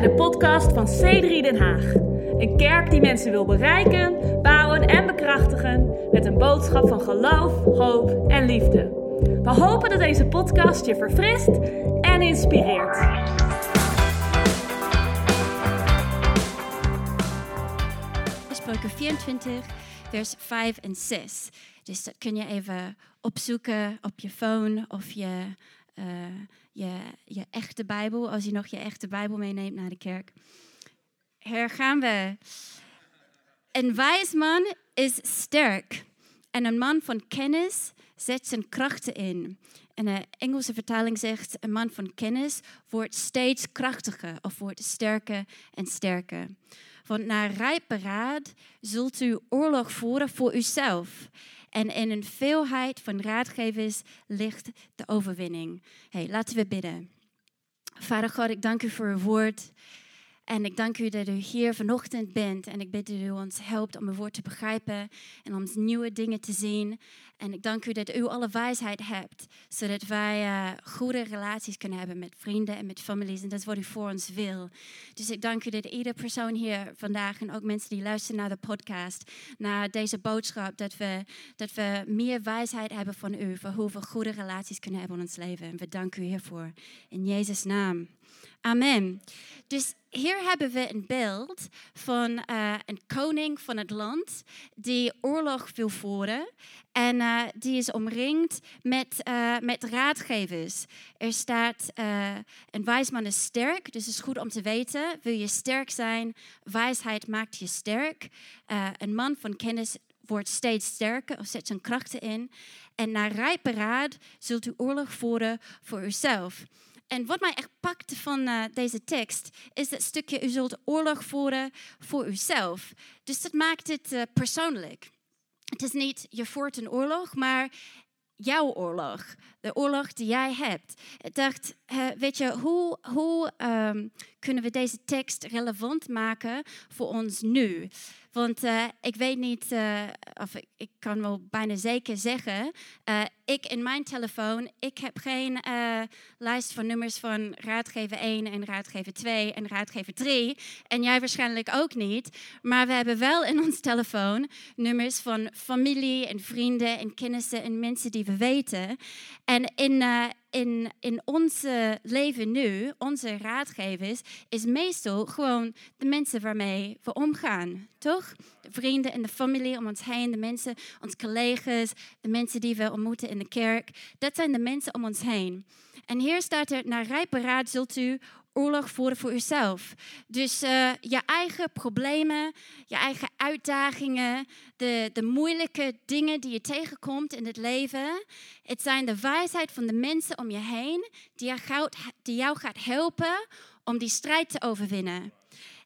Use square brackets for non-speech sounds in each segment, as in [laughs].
bij de podcast van C3 Den Haag. Een kerk die mensen wil bereiken, bouwen en bekrachtigen met een boodschap van geloof, hoop en liefde. We hopen dat deze podcast je verfrist en inspireert. Spreuken 24, vers 5 en 6. Dus dat kun je even opzoeken op je phone of je, uh, je, je echte Bijbel, als je nog je echte Bijbel meeneemt naar de kerk. Hier gaan we. Een wijs man is sterk en een man van kennis zet zijn krachten in. En de Engelse vertaling zegt: een man van kennis wordt steeds krachtiger of wordt sterker en sterker. Want naar rijpe raad zult u oorlog voeren voor uzelf. En in een veelheid van raadgevers ligt de overwinning. Hey, laten we bidden. Vader God, ik dank u voor uw woord. En ik dank u dat u hier vanochtend bent. En ik bid dat u ons helpt om uw woord te begrijpen en om nieuwe dingen te zien. En ik dank u dat u alle wijsheid hebt, zodat wij uh, goede relaties kunnen hebben met vrienden en met families. En dat is wat u voor ons wil. Dus ik dank u dat iedere persoon hier vandaag en ook mensen die luisteren naar de podcast, naar deze boodschap, dat we, dat we meer wijsheid hebben van u voor hoe we goede relaties kunnen hebben in ons leven. En we danken u hiervoor. In Jezus' naam. Amen. Dus hier hebben we een beeld van uh, een koning van het land die oorlog wil voeren. En uh, die is omringd met, uh, met raadgevers. Er staat, een wijsman is sterk, dus is goed om te weten. Wil je sterk zijn, wijsheid maakt je sterk. een man van kennis wordt steeds sterker of zet zijn krachten in. En naar rijpe raad zult u oorlog voeren voor uzelf. En wat mij echt pakte van uh, deze tekst is dat stukje: u zult oorlog voeren voor uzelf. Dus dat maakt het uh, persoonlijk. Het is niet je voert een oorlog, maar jouw oorlog. De oorlog die jij hebt. Ik dacht, weet je, hoe, hoe um, kunnen we deze tekst relevant maken voor ons nu? Want uh, ik weet niet, uh, of ik, ik, kan wel bijna zeker zeggen, uh, ik in mijn telefoon, ik heb geen lijst van nummers van raadgever 1 en raadgever 2 en raadgever 3. En jij waarschijnlijk ook niet. Maar we hebben wel in ons telefoon nummers van familie en vrienden en kennissen en mensen die we weten. En in, in, in ons leven nu, onze raadgevers, is meestal gewoon de mensen waarmee we omgaan, toch? De vrienden en de familie om ons heen, de mensen, onze collega's, de mensen die we ontmoeten in de kerk. Dat zijn de mensen om ons heen. En hier staat er, naar rijpe raad zult u oorlog voeren voor uzelf. Dus uh, je eigen problemen, je eigen uitdagingen, de, de moeilijke dingen die je tegenkomt in het leven. Het zijn de wijsheid van de mensen om je heen die jou, die jou gaat helpen om die strijd te overwinnen.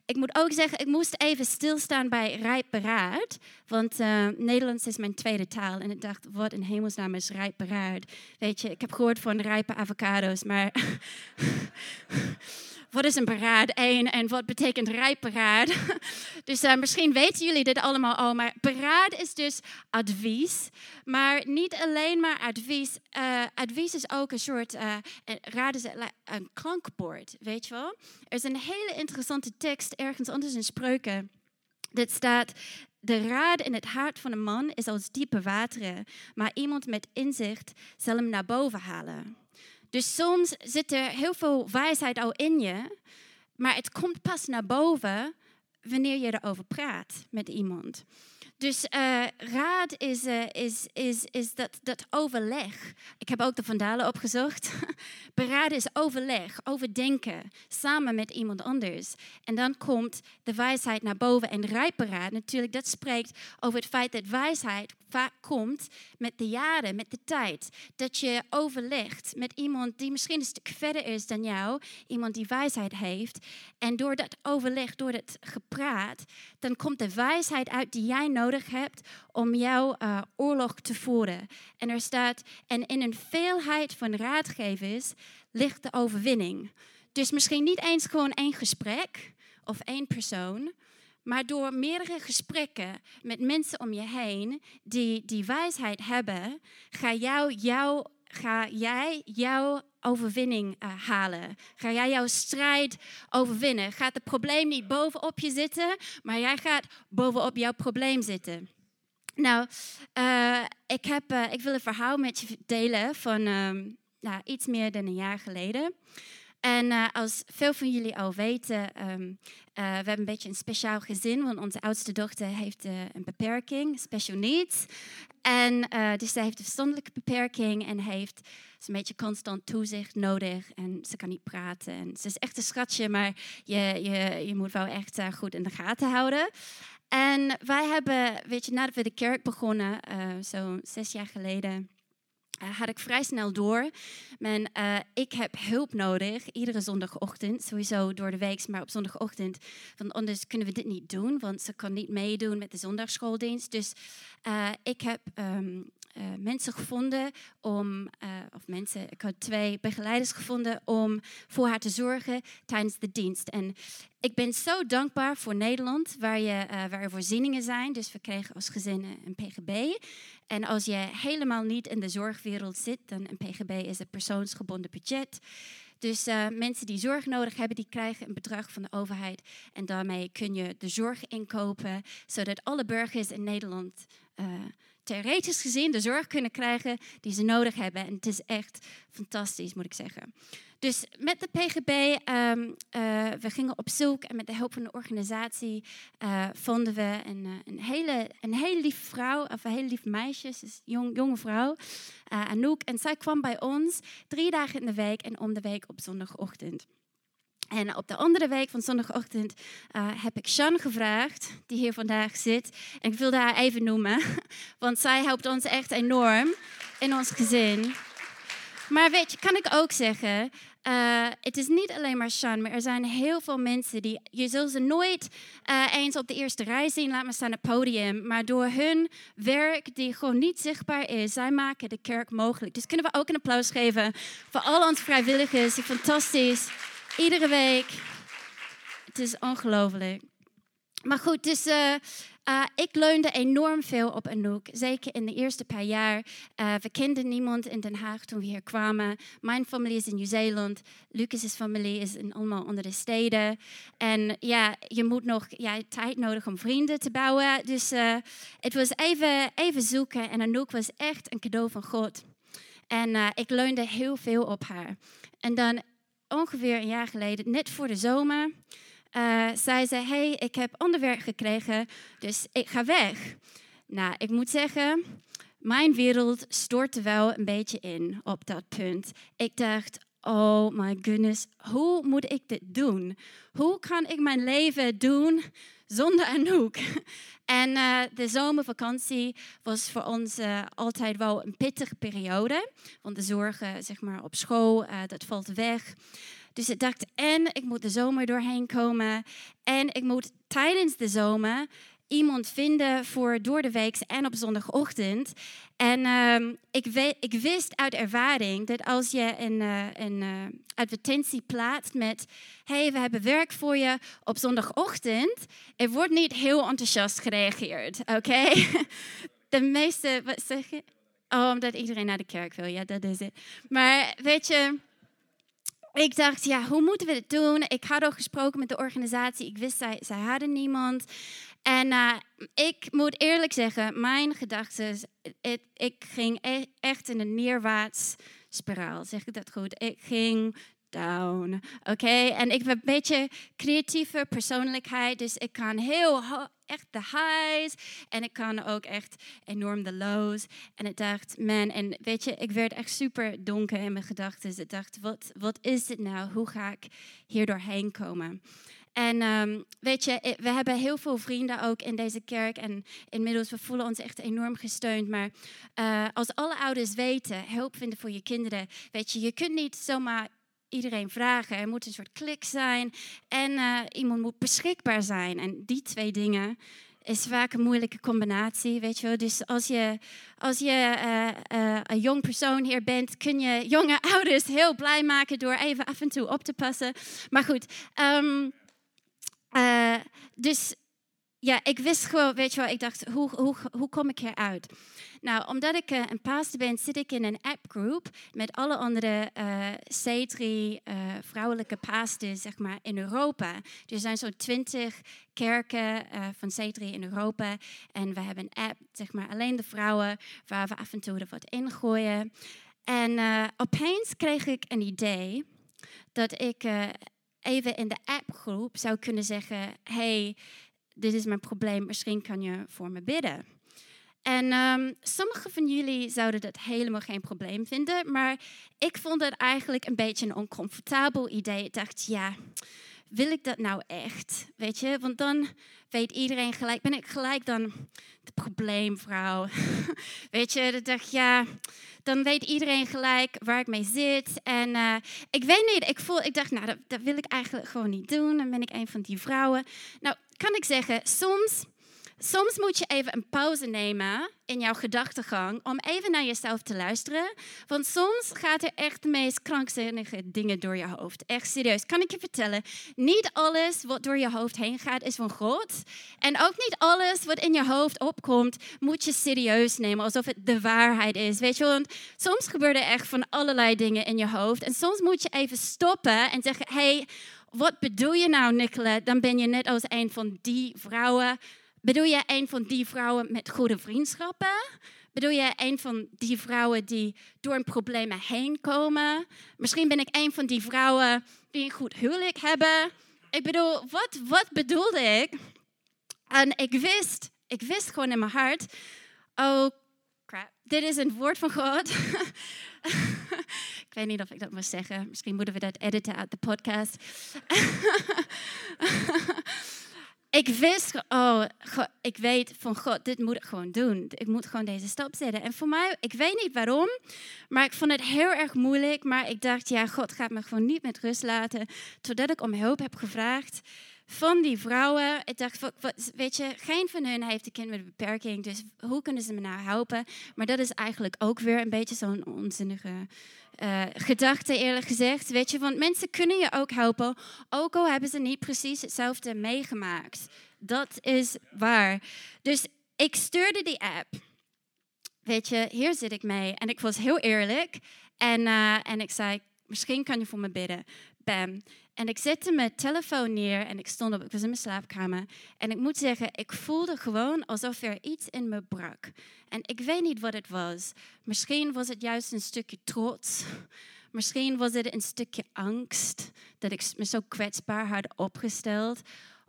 Ik moet ook zeggen, ik moest even stilstaan bij rijp beraad. Want uh, Nederlands is mijn tweede taal. En ik dacht, wat in hemelsnaam is rijp beraad? Weet je, ik heb gehoord van rijpe avocado's, maar... [laughs] wat is een beraad één en wat betekent rijp beraad? [laughs] dus uh, misschien weten jullie dit allemaal al, maar beraad is dus advies. Maar niet alleen maar advies. Uh, advies is ook een soort, uh, raad is een klankbord, weet je wel? Er is een hele interessante tekst ergens anders in Spreuken. Dit staat, de raad in het hart van een man is als diepe wateren, maar iemand met inzicht zal hem naar boven halen. Dus soms zit er heel veel wijsheid al in je, maar het komt pas naar boven wanneer je erover praat met iemand. Dus uh, raad is, uh, is, is, is dat, dat overleg. Ik heb ook de vandalen opgezocht. [laughs] Beraden is overleg, overdenken, samen met iemand anders. En dan komt de wijsheid naar boven. En rijperaad, natuurlijk, dat spreekt over het feit dat wijsheid vaak komt met de jaren, met de tijd. Dat je overlegt met iemand die misschien een stuk verder is dan jou, iemand die wijsheid heeft. En door dat overleg, door dat gepraat, dan komt de wijsheid uit die jij nodig hebt om jouw uh, oorlog te voeren. En er staat, en in een veelheid van raadgevers ligt de overwinning. Dus misschien niet eens gewoon één gesprek of één persoon, maar door meerdere gesprekken met mensen om je heen die die wijsheid hebben, ga, jou, jou, ga jij jouw overwinning uh, halen? Ga jij jouw strijd overwinnen? Gaat het probleem niet bovenop je zitten, maar jij gaat bovenop jouw probleem zitten? Nou, uh, ik, heb, uh, ik wil een verhaal met je delen van um, nou, iets meer dan een jaar geleden. En uh, als veel van jullie al weten, um, we hebben een beetje een speciaal gezin, want onze oudste dochter heeft een beperking, special needs. En dus zij heeft een verstandelijke beperking en heeft een beetje constant toezicht nodig. En ze kan niet praten. En ze is echt een schatje, maar je, je, je moet wel echt goed in de gaten houden. En wij hebben, weet je, nadat we de kerk begonnen, zo'n zes jaar geleden, had ik vrij snel door. Men, uh, ik heb hulp nodig, iedere zondagochtend, sowieso door de week, maar op zondagochtend. Want anders kunnen we dit niet doen, want ze kan niet meedoen met de zondagschooldienst. Dus ik heb um, uh, mensen gevonden om, uh, of mensen, ik had twee begeleiders gevonden om voor haar te zorgen tijdens de dienst. En ik ben zo dankbaar voor Nederland, waar, je, uh, waar er voorzieningen zijn. Dus we kregen als gezin een PGB. En als je helemaal niet in de zorgwereld zit, dan een PGB is een persoonsgebonden budget. Dus mensen die zorg nodig hebben, die krijgen een bedrag van de overheid. En daarmee kun je de zorg inkopen, zodat alle burgers in Nederland theoretisch gezien de zorg kunnen krijgen die ze nodig hebben. En het is echt fantastisch, moet ik zeggen. Dus met de PGB, ehm, uh, we gingen op zoek en met de hulp van de organisatie uh, vonden we een, uh, een, hele, een hele lieve vrouw, of een hele lieve meisje, jong, jonge vrouw, Anouk. En zij kwam bij ons drie dagen in de week en om de week op zondagochtend. En op de andere week van zondagochtend uh, heb ik Shan gevraagd, die hier vandaag zit. En ik wilde haar even noemen, [laughs] want zij helpt ons echt enorm in ons gezin. Maar weet je, kan ik ook zeggen, uh, het is niet alleen maar Shan, maar er zijn heel veel mensen die, je zult ze nooit uh, eens op de eerste rij zien, laat maar staan op het podium. Maar door hun werk, die gewoon niet zichtbaar is, zij maken de kerk mogelijk. Dus kunnen we ook een applaus geven voor al onze vrijwilligers, die fantastisch Iedere week. Het is ongelooflijk. Maar goed, dus uh, uh, ik leunde enorm veel op Anouk. Zeker in de eerste paar jaar. Uh, we kenden niemand in Den Haag toen we hier kwamen. Mijn familie is in Nieuw-Zeeland. Lucas' familie is in allemaal andere steden. En ja, je moet nog ja, tijd nodig om vrienden te bouwen. Dus het was even, even zoeken. En Anouk was echt een cadeau van God. En ik leunde heel veel op haar. En dan ongeveer een jaar geleden, net voor de zomer, uh, zei ze: Hey, ik heb ander werk gekregen, dus ik ga weg. Nou, ik moet zeggen, mijn wereld stortte wel een beetje in op dat punt. Ik dacht: Oh my goodness, hoe moet ik dit doen? Hoe kan ik mijn leven doen zonder Anouk? En uh, de zomervakantie was voor ons uh, altijd wel een pittige periode. Want de zorgen zeg maar, op school, uh, dat valt weg. Dus ik dacht, en ik moet de zomer doorheen komen. En ik moet tijdens de zomer iemand vinden voor door de week en op zondagochtend. En uh, ik, weet, ik, wist uit ervaring dat als je een, uh, een uh, advertentie plaatst met: hey, we hebben werk voor je op zondagochtend, er wordt niet heel enthousiast gereageerd, oké? [laughs] de meeste, wat zeg je? Oh, omdat iedereen naar de kerk wil, ja, dat is het. Maar weet je ik dacht, ja, hoe moeten we dit doen? Ik had al gesproken met de organisatie. Ik wist, zij, zij hadden niemand. En uh, ik moet eerlijk zeggen, mijn gedachten, ik ging e-, echt in een neerwaarts spiraal. Zeg ik dat goed? Ik ging down. Oké, en ik heb een beetje creatieve persoonlijkheid, dus ik kan heel echt de highs en ik kan ook echt enorm de lows. En ik dacht, man, en weet je, ik werd echt super donker in mijn gedachten. Ik dacht, wat, wat is dit nou? Hoe ga ik hier doorheen komen? En um, weet je, we hebben heel veel vrienden ook in deze kerk. En inmiddels, we voelen ons echt enorm gesteund. Maar uh, als alle ouders weten, hulp vinden voor je kinderen. Weet je, je kunt niet zomaar iedereen vragen. Er moet een soort klik zijn en uh, iemand moet beschikbaar zijn. En die twee dingen is vaak een moeilijke combinatie, weet je wel. Dus als je, als je een jong persoon hier bent, kun je jonge ouders heel blij maken door even af en toe op te passen. Maar goed, um, dus ja, ik wist gewoon, weet je wel, ik dacht, hoe, hoe, hoe kom ik eruit? Nou, omdat ik uh, een pastor ben, zit ik in een appgroep met alle andere uh, C3 uh, vrouwelijke pastors, zeg maar, in Europa. Er zijn zo'n twintig kerken van C3 in Europa. En we hebben een app, zeg maar, alleen de vrouwen, waar we af en toe er wat ingooien. En opeens kreeg ik een idee dat ik even in de appgroep zou kunnen zeggen: hey, dit is mijn probleem, misschien kan je voor me bidden. En um, sommigen van jullie zouden dat helemaal geen probleem vinden, maar ik vond het eigenlijk een beetje een oncomfortabel idee. Ik dacht, ja, wil ik dat nou echt? Weet je, want dan weet iedereen gelijk, ben ik gelijk dan de probleemvrouw. [laughs] weet je, dan dacht ja, dan weet iedereen gelijk waar ik mee zit. En uh, ik weet niet, ik, voel, ik dacht, nou, dat, dat wil ik eigenlijk gewoon niet doen. Dan ben ik een van die vrouwen. Nou, kan ik zeggen, soms Soms moet je even een pauze nemen in jouw gedachtegang om even naar jezelf te luisteren. Want soms gaat er echt de meest krankzinnige dingen door je hoofd. Echt serieus, kan ik je vertellen. Niet alles wat door je hoofd heen gaat is van God. En ook niet alles wat in je hoofd opkomt moet je serieus nemen alsof het de waarheid is. Weet je, want soms gebeuren er echt van allerlei dingen in je hoofd. En soms moet je even stoppen en zeggen, hey, wat bedoel je nou Nicola? Dan ben je net als een van die vrouwen Bedoel je een van die vrouwen met goede vriendschappen? Bedoel je een van die vrouwen die door een probleem heen komen? Misschien ben ik een van die vrouwen die een goed huwelijk hebben. Ik bedoel, wat, wat bedoelde ik? En ik wist, ik wist gewoon in mijn hart, oh crap, dit is een woord van God. [laughs] ik weet niet of ik dat moet zeggen. Misschien moeten we dat editen uit de podcast. [laughs] ik wist, oh, ik weet van God, dit moet ik gewoon doen. Ik moet gewoon deze stap zetten. En voor mij, ik weet niet waarom, maar ik vond het heel erg moeilijk. Maar ik dacht, ja, God gaat me gewoon niet met rust laten. Totdat ik om hulp heb gevraagd van die vrouwen. Ik dacht, weet je, geen van hen heeft een kind met een beperking. Dus hoe kunnen ze me nou helpen? Maar dat is eigenlijk ook weer een beetje zo'n onzinnige uh, gedachte, eerlijk gezegd. Weet je, want mensen kunnen je ook helpen, ook al hebben ze niet precies hetzelfde meegemaakt. Dat is waar. Dus ik stuurde die app. Weet je, hier zit ik mee. En ik was heel eerlijk. En, uh, en ik zei, misschien kan je voor me bidden. Bam. En ik zette mijn telefoon neer en ik stond op, ik was in mijn slaapkamer. En ik moet zeggen, ik voelde gewoon alsof er iets in me brak. En ik weet niet wat het was. Misschien was het juist een stukje trots. Misschien was het een stukje angst dat ik me zo kwetsbaar had opgesteld.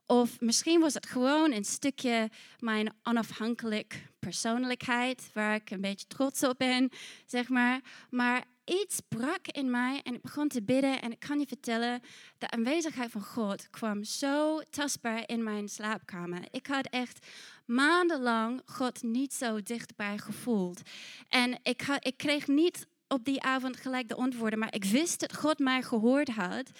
Of misschien was het gewoon een stukje mijn onafhankelijk persoonlijkheid, waar ik een beetje trots op ben, zeg maar. Maar iets brak in mij en ik begon te bidden. En ik kan je vertellen, de aanwezigheid van God kwam zo tastbaar in mijn slaapkamer. Ik had echt maandenlang God niet zo dichtbij gevoeld. En ik, ik kreeg niet op die avond gelijk de antwoorden, maar ik wist dat God mij gehoord had.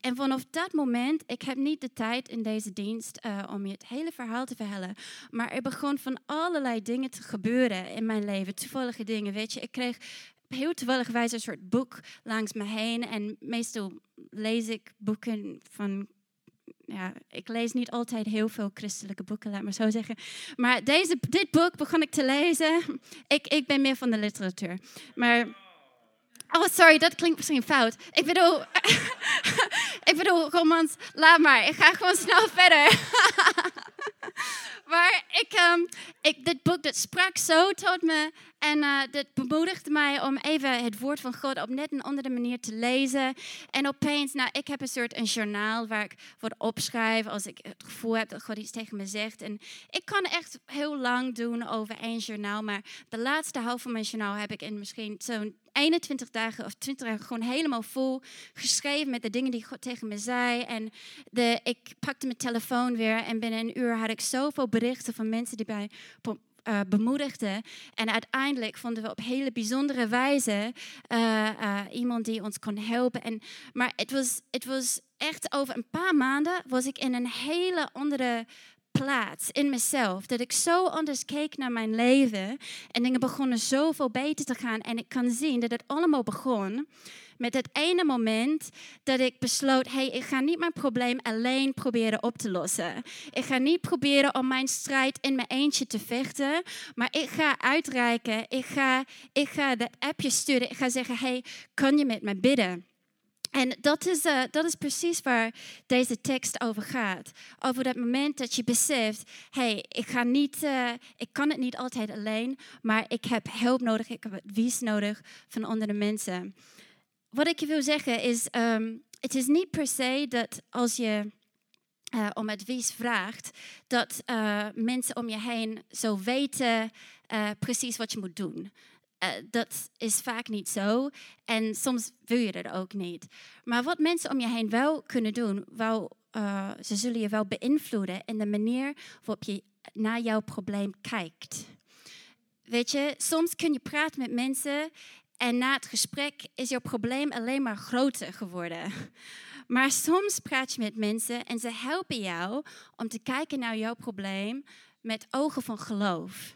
En vanaf dat moment, ik heb niet de tijd in deze dienst uh, om je het hele verhaal te vertellen, maar er begon van allerlei dingen te gebeuren in mijn leven, toevallige dingen. Weet je, ik kreeg heel toevallig wijs een soort boek langs me heen. En meestal lees ik boeken van. Ja, ik lees niet altijd heel veel christelijke boeken, laat maar zo zeggen. Maar deze, dit boek begon ik te lezen. Ik, ik ben meer van de literatuur. Maar. Oh, sorry, dat klinkt misschien fout. Ik bedoel. [laughs] ik bedoel, romans, laat maar. Ik ga gewoon snel verder. [laughs] maar ik, um, ik, dit boek dat sprak zo tot me en uh, dat bemoedigde mij om even het woord van God op net een andere manier te lezen. En opeens, nou, ik heb een soort een journaal waar ik wat opschrijf als ik het gevoel heb dat God iets tegen me zegt. En ik kan echt heel lang doen over één journaal, maar de laatste half van mijn journaal heb ik in misschien zo'n 21 dagen of 20 dagen gewoon helemaal vol geschreven met de dingen die God tegen me zei. En de, ik pakte mijn telefoon weer en binnen een uur had ik zoveel berichten van mensen die mij uh, bemoedigden. En uiteindelijk vonden we op hele bijzondere wijze uh, uh, iemand die ons kon helpen. En, maar het was, was echt over een paar maanden was ik in een hele andere plaats in mezelf. Dat ik zo anders keek naar mijn leven. En dingen begonnen zoveel beter te gaan. En ik kan zien dat het allemaal begon met het ene moment dat ik besloot: hey, ik ga niet mijn probleem alleen proberen op te lossen. Ik ga niet proberen om mijn strijd in mijn eentje te vechten, maar ik ga uitreiken. Ik ga, ik ga de appje sturen. Ik ga zeggen: hey, kan je met me bidden? En dat is, uh, dat is precies waar deze tekst over gaat. Over dat moment dat je beseft, hey, ik, niet, uh, ik kan het niet altijd alleen, maar ik heb hulp nodig, ik heb advies nodig van andere mensen. Wat ik je wil zeggen is, um, het is niet per se dat als je uh, om advies vraagt, dat mensen om je heen zo weten precies wat je moet doen. Uh, dat is vaak niet zo. En soms wil je dat ook niet. Maar wat mensen om je heen wel kunnen doen, wel, uh, ze zullen je wel beïnvloeden in de manier waarop je naar jouw probleem kijkt. Weet je, soms kun je praten met mensen en na het gesprek is jouw probleem alleen maar groter geworden. [laughs] Maar soms praat je met mensen en ze helpen jou om te kijken naar jouw probleem met ogen van geloof.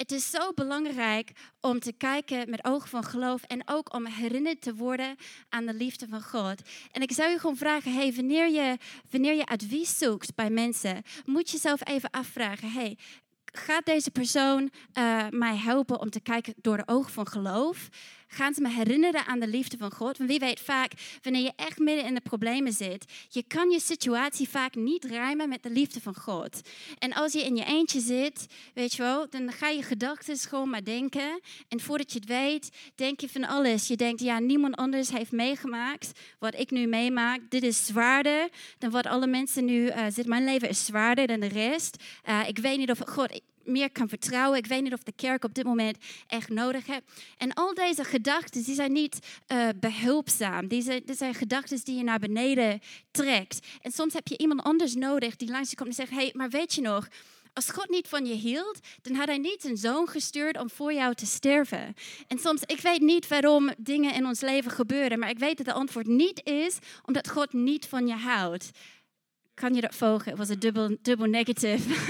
Het is zo belangrijk om te kijken met ogen van geloof en ook om herinnerd te worden aan de liefde van God. En ik zou je gewoon vragen, hey, wanneer, je, wanneer je advies zoekt bij mensen, moet je jezelf even afvragen, hey, gaat deze persoon uh, mij helpen om te kijken door de ogen van geloof? Gaan ze me herinneren aan de liefde van God? Want wie weet vaak, wanneer je echt midden in de problemen zit, je kan je situatie vaak niet rijmen met de liefde van God. En als je in je eentje zit, weet je wel, dan ga je gedachten gewoon maar denken. En voordat je het weet, denk je van alles. Je denkt, ja, niemand anders heeft meegemaakt wat ik nu meemaak. Dit is zwaarder dan wat alle mensen nu uh, zitten. Mijn leven is zwaarder dan de rest. Uh, ik weet niet of God meer kan vertrouwen. Ik weet niet of de kerk op dit moment echt nodig heeft. En al deze gedachten, die zijn niet uh, behulpzaam. Die zijn, zijn gedachten die je naar beneden trekt. En soms heb je iemand anders nodig die langs je komt en zegt, hey, maar weet je nog... Als God niet van je hield, dan had hij niet zijn zoon gestuurd om voor jou te sterven. En soms, ik weet niet waarom dingen in ons leven gebeuren, maar ik weet dat de antwoord niet is omdat God niet van je houdt. Kan je dat volgen? Het was een dubbel, dubbel negatief.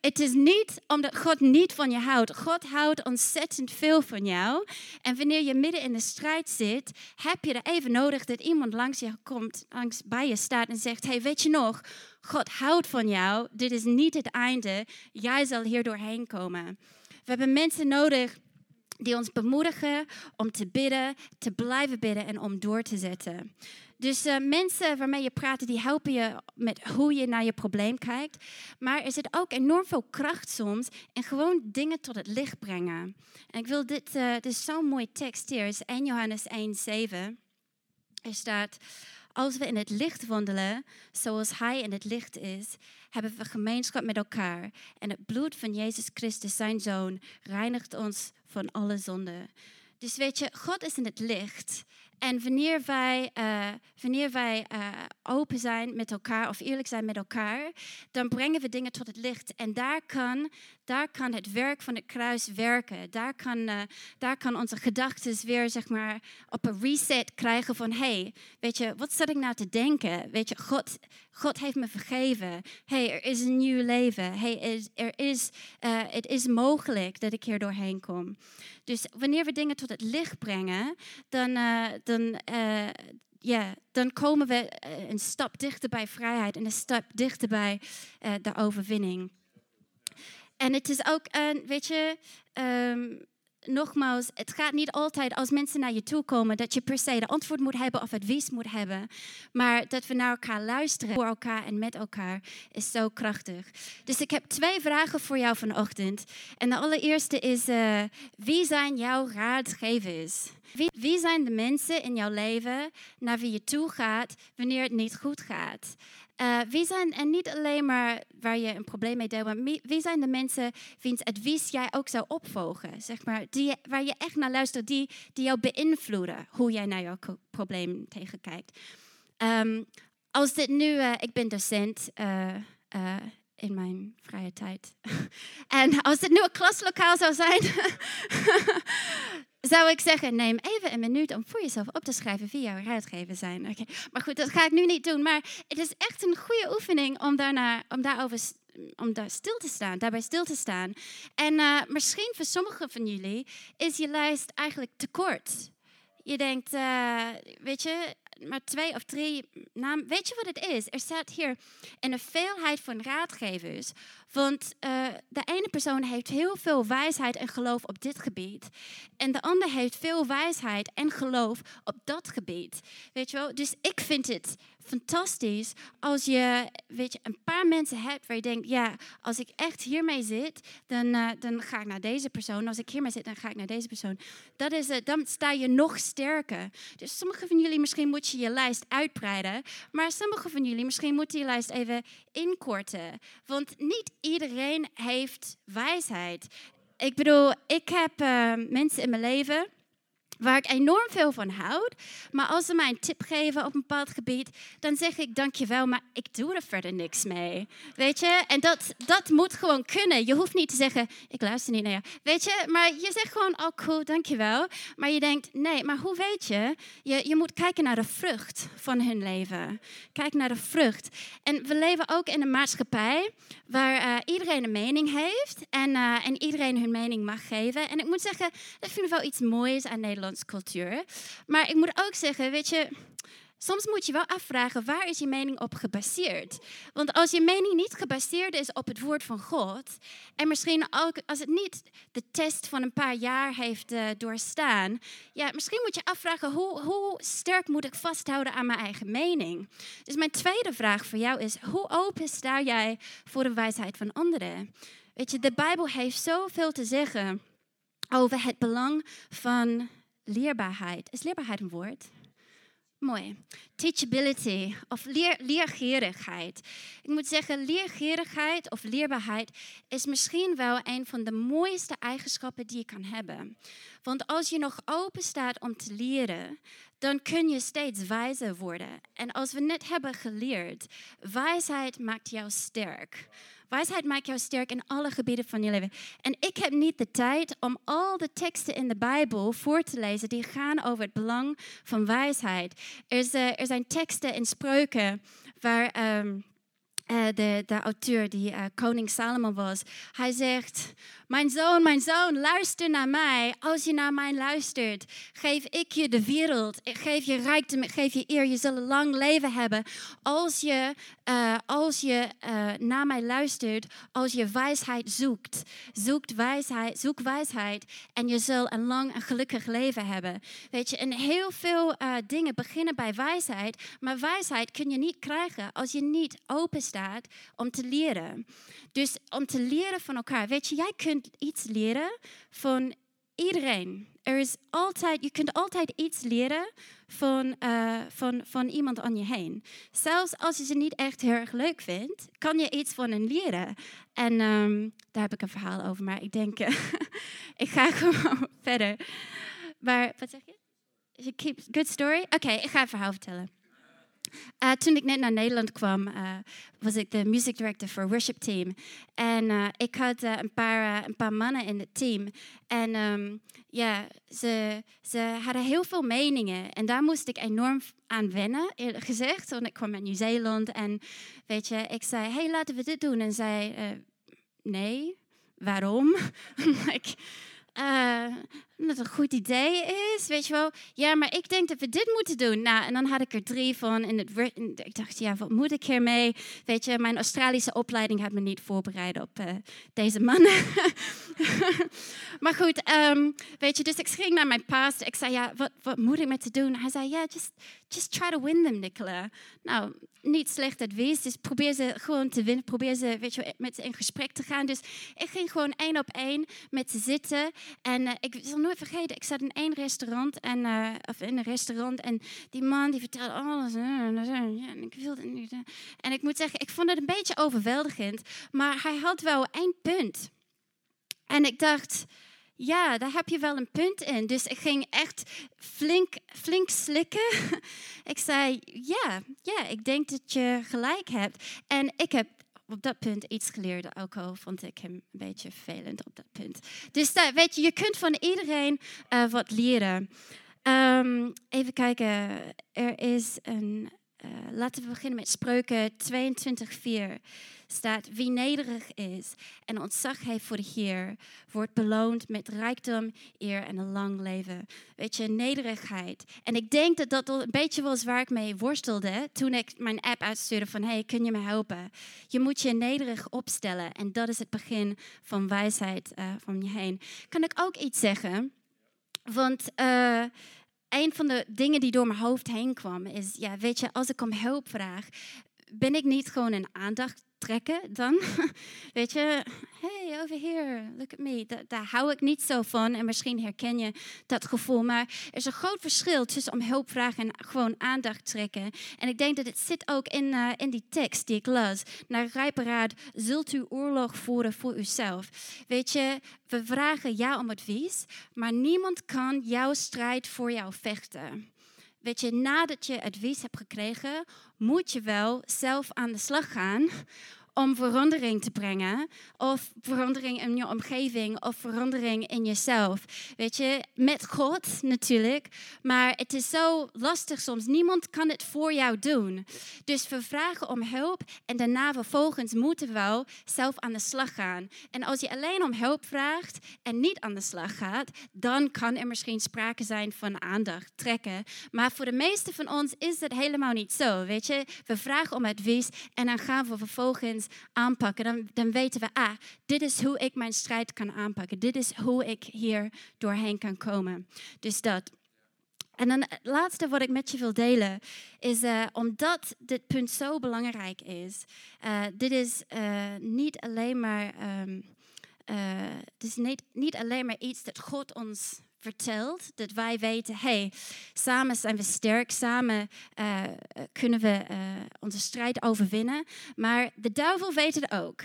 het [laughs] is niet omdat God niet van je houdt. God houdt ontzettend veel van jou. En wanneer je midden in de strijd zit, heb je er even nodig dat iemand langs je komt, langs bij je staat en zegt: Hey, weet je nog? God houdt van jou. Dit is niet het einde. Jij zal hier doorheen komen. We hebben mensen nodig die ons bemoedigen om te bidden, te blijven bidden en om door te zetten. Dus uh, mensen waarmee je praat, die helpen je met hoe je naar je probleem kijkt. Maar er zit ook enorm veel kracht soms in gewoon dingen tot het licht brengen. En ik wil dit, uh, dit is zo'n mooi tekst hier, is 1 Johannes 1, 7. Er staat, als we in het licht wandelen, zoals Hij in het licht is, hebben we gemeenschap met elkaar. En het bloed van Jezus Christus, zijn Zoon, reinigt ons van alle zonde. Dus weet je, God is in het licht. En wanneer wij, uh, wanneer wij uh, open zijn met elkaar of eerlijk zijn met elkaar, dan brengen we dingen tot het licht. En daar kan, daar kan het werk van het kruis werken. Daar kan, uh, daar kan onze gedachten weer zeg maar, op een reset krijgen van, hey, weet je, wat zat ik nou te denken? Weet je, God, God heeft me vergeven. hey, er is een nieuw leven. hey, er is, het is mogelijk dat ik hier doorheen kom. Dus wanneer we dingen tot het licht brengen, dan, dan, uh, dan komen we eh, een stap dichter bij vrijheid en een stap dichter bij de overwinning. En het is ook, uh, weet je, um, nogmaals, het gaat niet altijd als mensen naar je toe komen dat je per se de antwoord moet hebben of advies moet hebben. Maar dat we naar elkaar luisteren, voor elkaar en met elkaar, is zo krachtig. Dus ik heb twee vragen voor jou vanochtend. En de allereerste is, uh, wie zijn jouw raadgevers? Wie, wie zijn de mensen in jouw leven naar wie je toe gaat wanneer het niet goed gaat? Uh, wie zijn, en niet alleen maar waar je een probleem mee deelt, maar wie zijn de mensen wiens advies jij ook zou opvolgen? Zeg maar, die, waar je echt naar luistert, die, die jou beïnvloeden hoe jij naar jouw probleem tegenkijkt. Um, als dit nu, uh, ik ben docent uh, in mijn vrije tijd. [laughs] en als dit nu een klaslokaal zou zijn, [laughs] zou ik zeggen, neem even een minuut om voor jezelf op te schrijven wie jouw raadgever zijn. Oké, Maar goed, dat ga ik nu niet doen. Maar het is echt een goede oefening om, daarna, om daarover om daar stil te staan, daarbij stil te staan. En uh, misschien voor sommigen van jullie is je lijst eigenlijk te kort. Je denkt, uh, weet je, maar twee of drie namen. Weet je wat het is? Er staat hier een veelheid van raadgevers. Want uh, de ene persoon heeft heel veel wijsheid en geloof op dit gebied. En de ander heeft veel wijsheid en geloof op dat gebied. Weet je wel? Dus ik vind het fantastisch als je, weet je, een paar mensen hebt waar je denkt, ja, als ik echt hiermee zit, dan, uh, dan ga ik naar deze persoon. Als ik hiermee zit, dan ga ik naar deze persoon. Dat is, uh, dan sta je nog sterker. Dus sommige van jullie, misschien moet je je lijst uitbreiden, maar sommige van jullie, misschien moet je lijst even inkorten. Want niet iedereen heeft wijsheid. Ik bedoel, ik heb uh, mensen in mijn leven waar ik enorm veel van houd. Maar als ze mij een tip geven op een bepaald gebied, dan zeg ik dankjewel, maar ik doe er verder niks mee. Weet je? En dat, dat moet gewoon kunnen. Je hoeft niet te zeggen, ik luister niet naar je. Weet je? Maar je zegt gewoon, oh cool, dankjewel. Maar je denkt, nee, maar hoe weet je? Je, je moet kijken naar de vrucht van hun leven. Kijk naar de vrucht. En we leven ook in een maatschappij waar uh, iedereen een mening heeft en, uh, en iedereen hun mening mag geven. En ik moet zeggen, dat vind ik wel iets moois aan Nederland cultuur. Maar ik moet ook zeggen, weet je, soms moet je wel afvragen waar is je mening op gebaseerd? Want als je mening niet gebaseerd is op het woord van God en misschien ook als het niet de test van een paar jaar heeft uh, doorstaan, ja, misschien moet je afvragen hoe, hoe sterk moet ik vasthouden aan mijn eigen mening? Dus mijn tweede vraag voor jou is, hoe open sta jij voor de wijsheid van anderen? Weet je, de Bijbel heeft zoveel te zeggen over het belang van leerbaarheid. Is leerbaarheid een woord? Mooi. Teachability of leer. Ik moet zeggen, leergerigheid of leerbaarheid is misschien wel een van de mooiste eigenschappen die je kan hebben. Want als je nog open staat om te leren, dan kun je steeds wijzer worden. En als we net hebben geleerd, wijsheid maakt jou sterk. Wijsheid maakt jou sterk in alle gebieden van je leven. En ik heb niet de tijd om al de teksten in de Bijbel voor te lezen die gaan over het belang van wijsheid. Er, er zijn teksten in spreuken waar. Um, uh, de, de auteur die uh, koning Salomon was, hij zegt, mijn zoon, mijn zoon, luister naar mij. Als je naar mij luistert, geef ik je de wereld. Ik geef je rijkdom, ik geef je eer. Je zal een lang leven hebben. Als je, uh, als je uh, naar mij luistert, als je wijsheid zoekt. Zoekt wijsheid, zoek wijsheid en je zal een lang en gelukkig leven hebben. Weet je, en heel veel uh, dingen beginnen bij wijsheid. Maar wijsheid kun je niet krijgen als je niet open staat om te leren. Dus om te leren van elkaar. Weet je, jij kunt iets leren van iedereen. Er is altijd, je kunt altijd iets leren van, uh, van, van iemand aan je heen. Zelfs als je ze niet echt heel erg leuk vindt, kan je iets van hen leren. En um, daar heb ik een verhaal over, maar ik denk, [laughs] ik ga [laughs] gewoon verder. Maar, wat zeg je? Keep, good story? Oké, ik ga een verhaal vertellen. Uh, toen ik net naar Nederland kwam, uh, was ik de music director voor worship team. En uh, ik had een, paar, mannen in het team. En um, ja, ze, ze hadden heel veel meningen. En daar moest ik enorm aan wennen, eerlijk gezegd. Want ik kwam uit Nieuw-Zeeland en weet je, ik zei, hey, laten we dit doen. En zij, nee, waarom? [laughs] like, dat het een goed idee is, weet je wel. Ja, maar ik denk dat we dit moeten doen. Nou, en dan had ik er drie van. En, ik dacht, ja, wat moet ik hiermee? Weet je, mijn Australische opleiding had me niet voorbereid op uh, deze mannen. [laughs] maar goed, um, weet je, dus ik ging naar mijn pastor. Ik zei, ja, wat, wat moet ik met te doen? Hij zei, ja, just, just try to win them, Nicola. Nou, niet slecht advies. Dus probeer ze gewoon te winnen. Probeer ze, weet je, met ze in gesprek te gaan. Dus ik ging gewoon één op één met ze zitten. En uh, ik nooit vergeten, ik zat in één restaurant en, uh, of in een restaurant en die man die vertelde alles. en, ik wilde niet, en ik moet zeggen, ik vond het een beetje overweldigend, maar hij had wel één punt. En ik dacht, ja, daar heb je wel een punt in. Dus ik ging echt flink, flink slikken. [laughs] ik zei, ja, ja, ik denk dat je gelijk hebt. En ik heb op dat punt iets geleerd, ook al vond ik hem een beetje vervelend op dat punt. Dus uh, weet je, je kunt van iedereen uh, wat leren. Um, even kijken, er is een, uh, laten we beginnen met Spreuken 22:4 staat: Wie nederig is en ontzag heeft voor de Heer, wordt beloond met rijkdom, eer en een lang leven. Weet je, nederigheid. En ik denk dat dat een beetje was waar ik mee worstelde toen ik mijn app uitstuurde van: Hey, kun je me helpen? Je moet je nederig opstellen en dat is het begin van wijsheid uh, van je heen. Kan ik ook iets zeggen? Want. Uh, een van de dingen die door mijn hoofd heen kwam is, ja, weet je, als ik om hulp vraag, ben ik niet gewoon een aandacht trekken dan. [laughs] Weet je, over here, look at me. daar hou ik niet zo van en misschien herken je dat gevoel. Maar er is een groot verschil tussen om hulp vragen en gewoon aandacht trekken. En ik denk dat het zit ook in, uh, in die tekst die ik las. Naar rijperaad zult u oorlog voeren voor uzelf. Weet je, we vragen ja om advies, maar niemand kan jouw strijd voor jou vechten. Weet je, nadat je advies hebt gekregen, moet je wel zelf aan de slag gaan om verandering te brengen. Of verandering in je omgeving of verandering in jezelf. Weet je, met God natuurlijk. Maar het is zo lastig soms. Niemand kan het voor jou doen. Dus we vragen om hulp en daarna vervolgens moeten we wel zelf aan de slag gaan. En als je alleen om hulp vraagt en niet aan de slag gaat, dan kan er misschien sprake zijn van aandacht trekken. Maar voor de meeste van ons is het helemaal niet zo. Weet je, we vragen om advies en dan gaan we vervolgens aanpakken, dan, dan weten we, ah, dit is hoe ik mijn strijd kan aanpakken. Dit is hoe ik hier doorheen kan komen. Dus dat. En dan het laatste wat ik met je wil delen is, uh, omdat dit punt zo belangrijk is, uh, dit is uh, niet alleen maar, um, het is niet, niet alleen maar iets dat God ons vertelt, dat wij weten, hey, samen zijn we sterk, samen uh, kunnen we uh, onze strijd overwinnen. Maar de duivel weet het ook.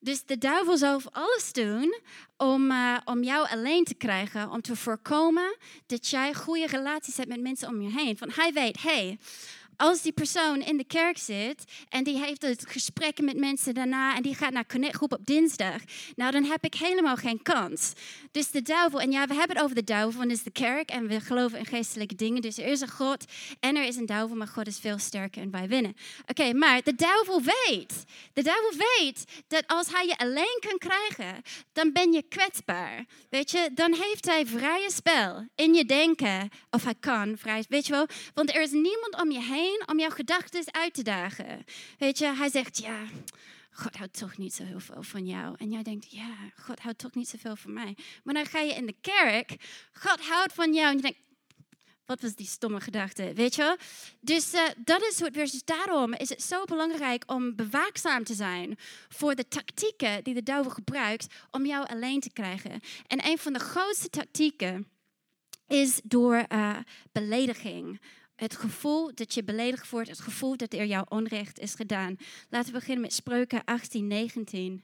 Dus de duivel zal alles doen om, uh, om jou alleen te krijgen, om te voorkomen dat jij goede relaties hebt met mensen om je heen. Want hij weet, hey, als die persoon in de kerk zit en die heeft het gesprekken met mensen daarna en die gaat naar connectgroep op dinsdag, nou dan heb ik helemaal geen kans. Dus de duivel, en ja, we hebben het over de duivel, want het is de kerk en we geloven in geestelijke dingen. Dus er is een God en er is een duivel, maar God is veel sterker en wij winnen. Oké, maar de duivel weet, de duivel weet dat als hij je alleen kan krijgen, dan ben je kwetsbaar. Weet je, dan heeft hij vrije spel in je denken, of hij kan vrij, weet je wel, want er is niemand om je heen om jouw gedachten uit te dagen. Weet je, hij zegt, ja, God houdt toch niet zo heel veel van jou. En jij denkt, ja, God houdt toch niet zoveel van mij. Maar dan ga je in de kerk, God houdt van jou. En je denkt, wat was die stomme gedachte, weet je? Dus uh, dat is het. Dus daarom is het zo belangrijk om bewaakzaam te zijn voor de tactieken die de duivel gebruikt om jou alleen te krijgen. En een van de grootste tactieken is door uh, belediging. Het gevoel dat je beledigd wordt, het gevoel dat er jouw onrecht is gedaan. Laten we beginnen met Spreuken 18, 19.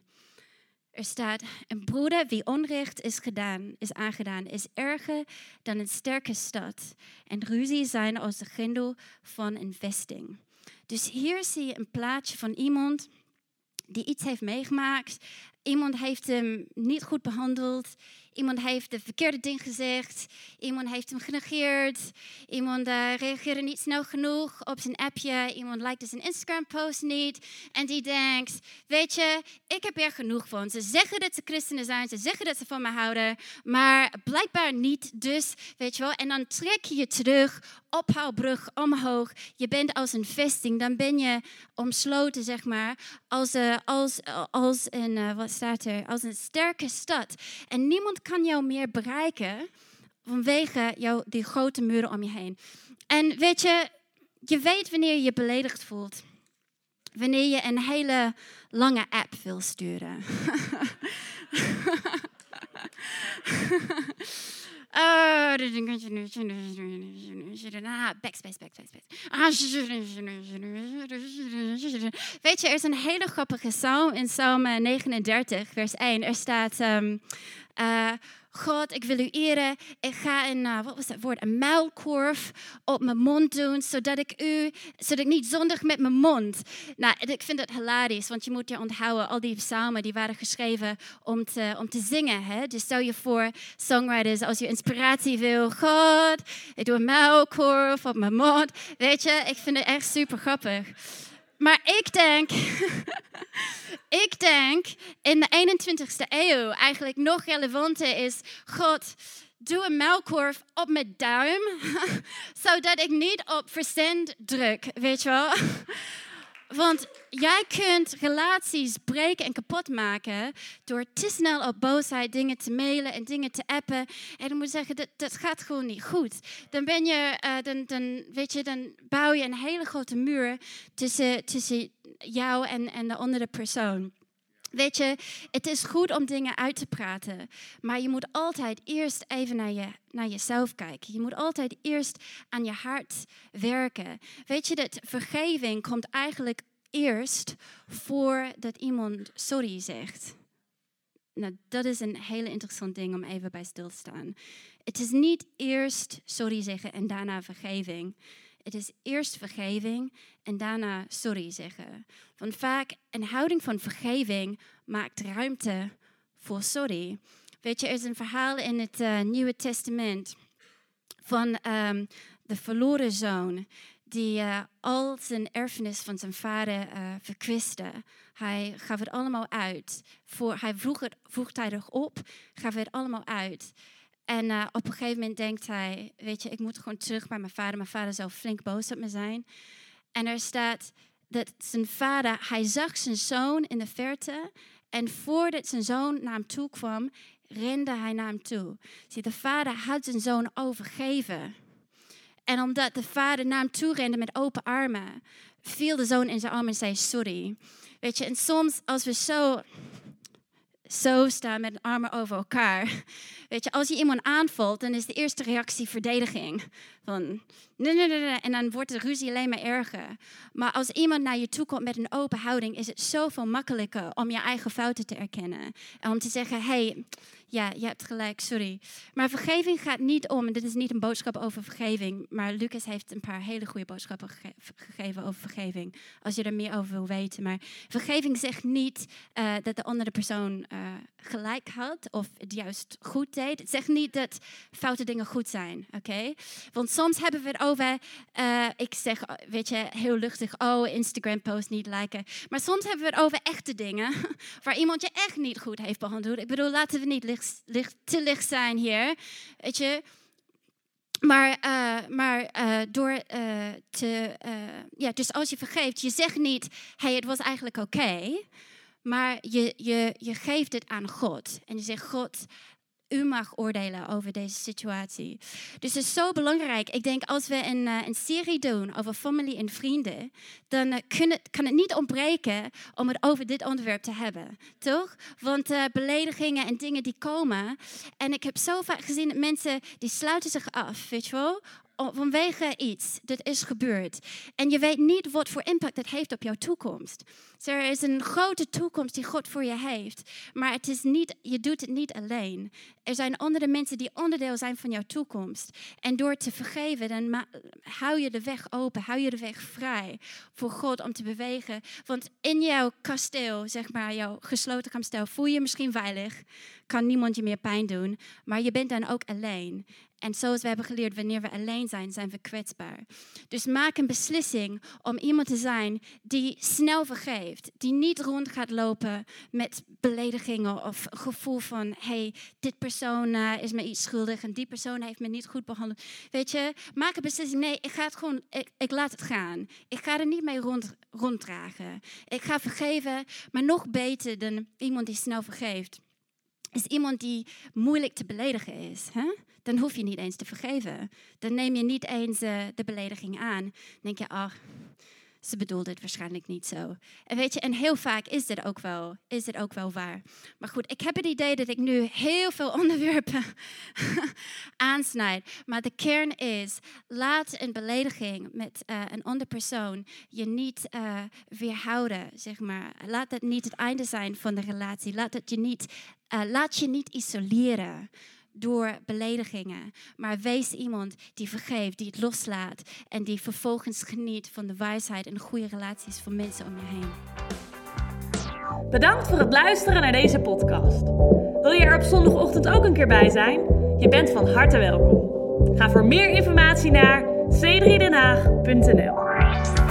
Er staat, een broeder wie onrecht is gedaan, is aangedaan, is erger dan een sterke stad. En ruzie zijn als de grendel van een vesting. Dus hier zie je een plaatje van iemand die iets heeft meegemaakt. Iemand heeft hem niet goed behandeld. Iemand heeft de verkeerde ding gezegd. Iemand heeft hem genegeerd. Iemand uh, reageerde niet snel genoeg op zijn appje. Iemand likte zijn Instagram-post niet. En die denkt: Weet je, ik heb er genoeg van. Ze zeggen dat ze christenen zijn. Ze zeggen dat ze van me houden. Maar blijkbaar niet. Dus, weet je wel. En dan trek je je terug. Ophaalbrug omhoog. Je bent als een vesting. Dan ben je omsloten, zeg maar. Als, uh, als, als een, wat staat er? Als een sterke stad. En niemand kan jou meer bereiken vanwege jou, die grote muren om je heen. En weet je, je weet wanneer je je beledigd voelt. Wanneer je een hele lange app wil sturen. [laughs] Oh, backspace, backspace, Weet je, er is een hele grappige psalm in Psalm 39, vers 1. Er staat, um, uh, God, ik wil u eren. Ik ga een, uh, wat was dat woord, een muilkorf op mijn mond doen, zodat ik u, zodat ik niet zondig met mijn mond. Nou, ik vind het hilarisch, want je moet je onthouden, al die psalmen die waren geschreven om te, om te zingen. Hè? Dus stel je voor, songwriters, als je inspiratie wil, God, ik doe een muilkorf op mijn mond. Weet je, ik vind het echt super grappig. Maar ik denk, [laughs] ik denk in de 21ste eeuw eigenlijk nog relevanter is, God, doe een melkkorf op mijn duim, [laughs] zodat ik niet op verzend druk, weet je wel. Want jij kunt relaties breken en kapot maken door te snel op boosheid dingen te mailen en dingen te appen. En dan moet je zeggen, dat, dat gaat gewoon niet goed. Dan, ben je, uh, dan, dan, weet je, dan bouw je een hele grote muur tussen, tussen jou en, en de andere persoon. Weet je, het is goed om dingen uit te praten, maar je moet altijd eerst even naar, je, naar jezelf kijken. Je moet altijd eerst aan je hart werken. Weet je, dat vergeving komt eigenlijk eerst voordat iemand sorry zegt. Nou, dat is een hele interessant ding om even bij stil te staan. Het is niet eerst sorry zeggen en daarna vergeving. Het is eerst vergeving en daarna sorry zeggen. Want vaak een houding van vergeving maakt ruimte voor sorry. Weet je, er is een verhaal in het uh, Nieuwe Testament van um, de verloren zoon die uh, al zijn erfenis van zijn vader uh, verkwiste. Hij gaf het allemaal uit. Voor, hij vroeg het vroegtijdig op, gaf het allemaal uit. En uh, op een gegeven moment denkt hij, weet je, ik moet gewoon terug bij mijn vader. Mijn vader zou flink boos op me zijn. En er staat dat zijn vader, hij zag zijn zoon in de verte. En voordat zijn zoon naar hem toe kwam, rende hij naar hem toe. Zie, de vader had zijn zoon overgeven. En omdat de vader naar hem toe rende met open armen, viel de zoon in zijn armen en zei sorry. Weet je, en soms als we zo, zo staan met armen over elkaar, [laughs] weet je, als je iemand aanvalt, dan is de eerste reactie verdediging. Van, nee, nee, nee. En dan wordt de ruzie alleen maar erger. Maar als iemand naar je toe komt met een open houding, is het zoveel makkelijker om je eigen fouten te erkennen. En om te zeggen, hey, ja, je hebt gelijk, sorry. Maar vergeving gaat niet om, en dit is niet een boodschap over vergeving, maar Lucas heeft een paar hele goede boodschappen gegeven over vergeving, als je er meer over wil weten. Maar vergeving zegt niet uh, dat de andere persoon uh, gelijk had of het juist goed deed. Het zegt niet dat foute dingen goed zijn, oké? Want soms hebben we het over, uh, ik zeg, weet je, heel luchtig, oh, Instagram-post niet liken. Maar soms hebben we het over echte dingen, [laughs] waar iemand je echt niet goed heeft behandeld. Ik bedoel, laten we niet licht, licht, te licht zijn hier, weet je. Maar, uh, maar uh, door uh, te, ja, dus als je vergeeft, je zegt niet, hey, het was eigenlijk oké. Maar je, je, je geeft het aan God. En je zegt, God, u mag oordelen over deze situatie. Dus het is zo belangrijk. Ik denk als we een, uh, een serie doen over familie en vrienden, dan uh, kan het niet ontbreken om het over dit onderwerp te hebben. Toch? Want uh, beledigingen en dingen die komen. En ik heb zo vaak gezien dat mensen die sluiten zich af, weet je wel, vanwege iets dat is gebeurd. En je weet niet wat voor impact dat heeft op jouw toekomst. Er is een grote toekomst die God voor je heeft. Maar het is niet, je doet het niet alleen. Er zijn andere mensen die onderdeel zijn van jouw toekomst. En door te vergeven, dan hou je de weg open, hou je de weg vrij voor God om te bewegen. Want in jouw kasteel, zeg maar, jouw gesloten kasteel, voel je je misschien veilig. Kan niemand je meer pijn doen. Maar je bent dan ook alleen. En zoals we hebben geleerd, wanneer we alleen zijn, zijn we kwetsbaar. Dus maak een beslissing om iemand te zijn die snel vergeeft. Die niet rond gaat lopen met beledigingen of gevoel van... hey, dit persoon uh, is me iets schuldig en die persoon heeft me niet goed behandeld. Weet je, maak een beslissing. Nee, ik ga het gewoon, ik laat het gaan. Ik ga er niet mee rond, ronddragen. Ik ga vergeven, maar nog beter dan iemand die snel vergeeft is iemand die moeilijk te beledigen is. Hè? Dan hoef je niet eens te vergeven. Dan neem je niet eens uh, de belediging aan. Dan denk je, ach, ze bedoelde het waarschijnlijk niet zo. En weet je, en heel vaak is dit ook wel, is dit ook wel waar. Maar goed, ik heb het idee dat ik nu heel veel [laughs] onderwerpen [laughs] aansnijd. Maar de kern is, laat een belediging met uh, een andere persoon je niet uh, weerhouden, zeg maar. Laat het niet het einde zijn van de relatie. Laat, het je, niet, uh, laat je niet isoleren door beledigingen. Maar wees iemand die vergeeft, die het loslaat en die vervolgens geniet van de wijsheid en goede relaties van mensen om je heen. Bedankt voor het luisteren naar deze podcast. Wil je er op zondagochtend ook een keer bij zijn? Je bent van harte welkom. Ga voor meer informatie naar c3denhaag.nl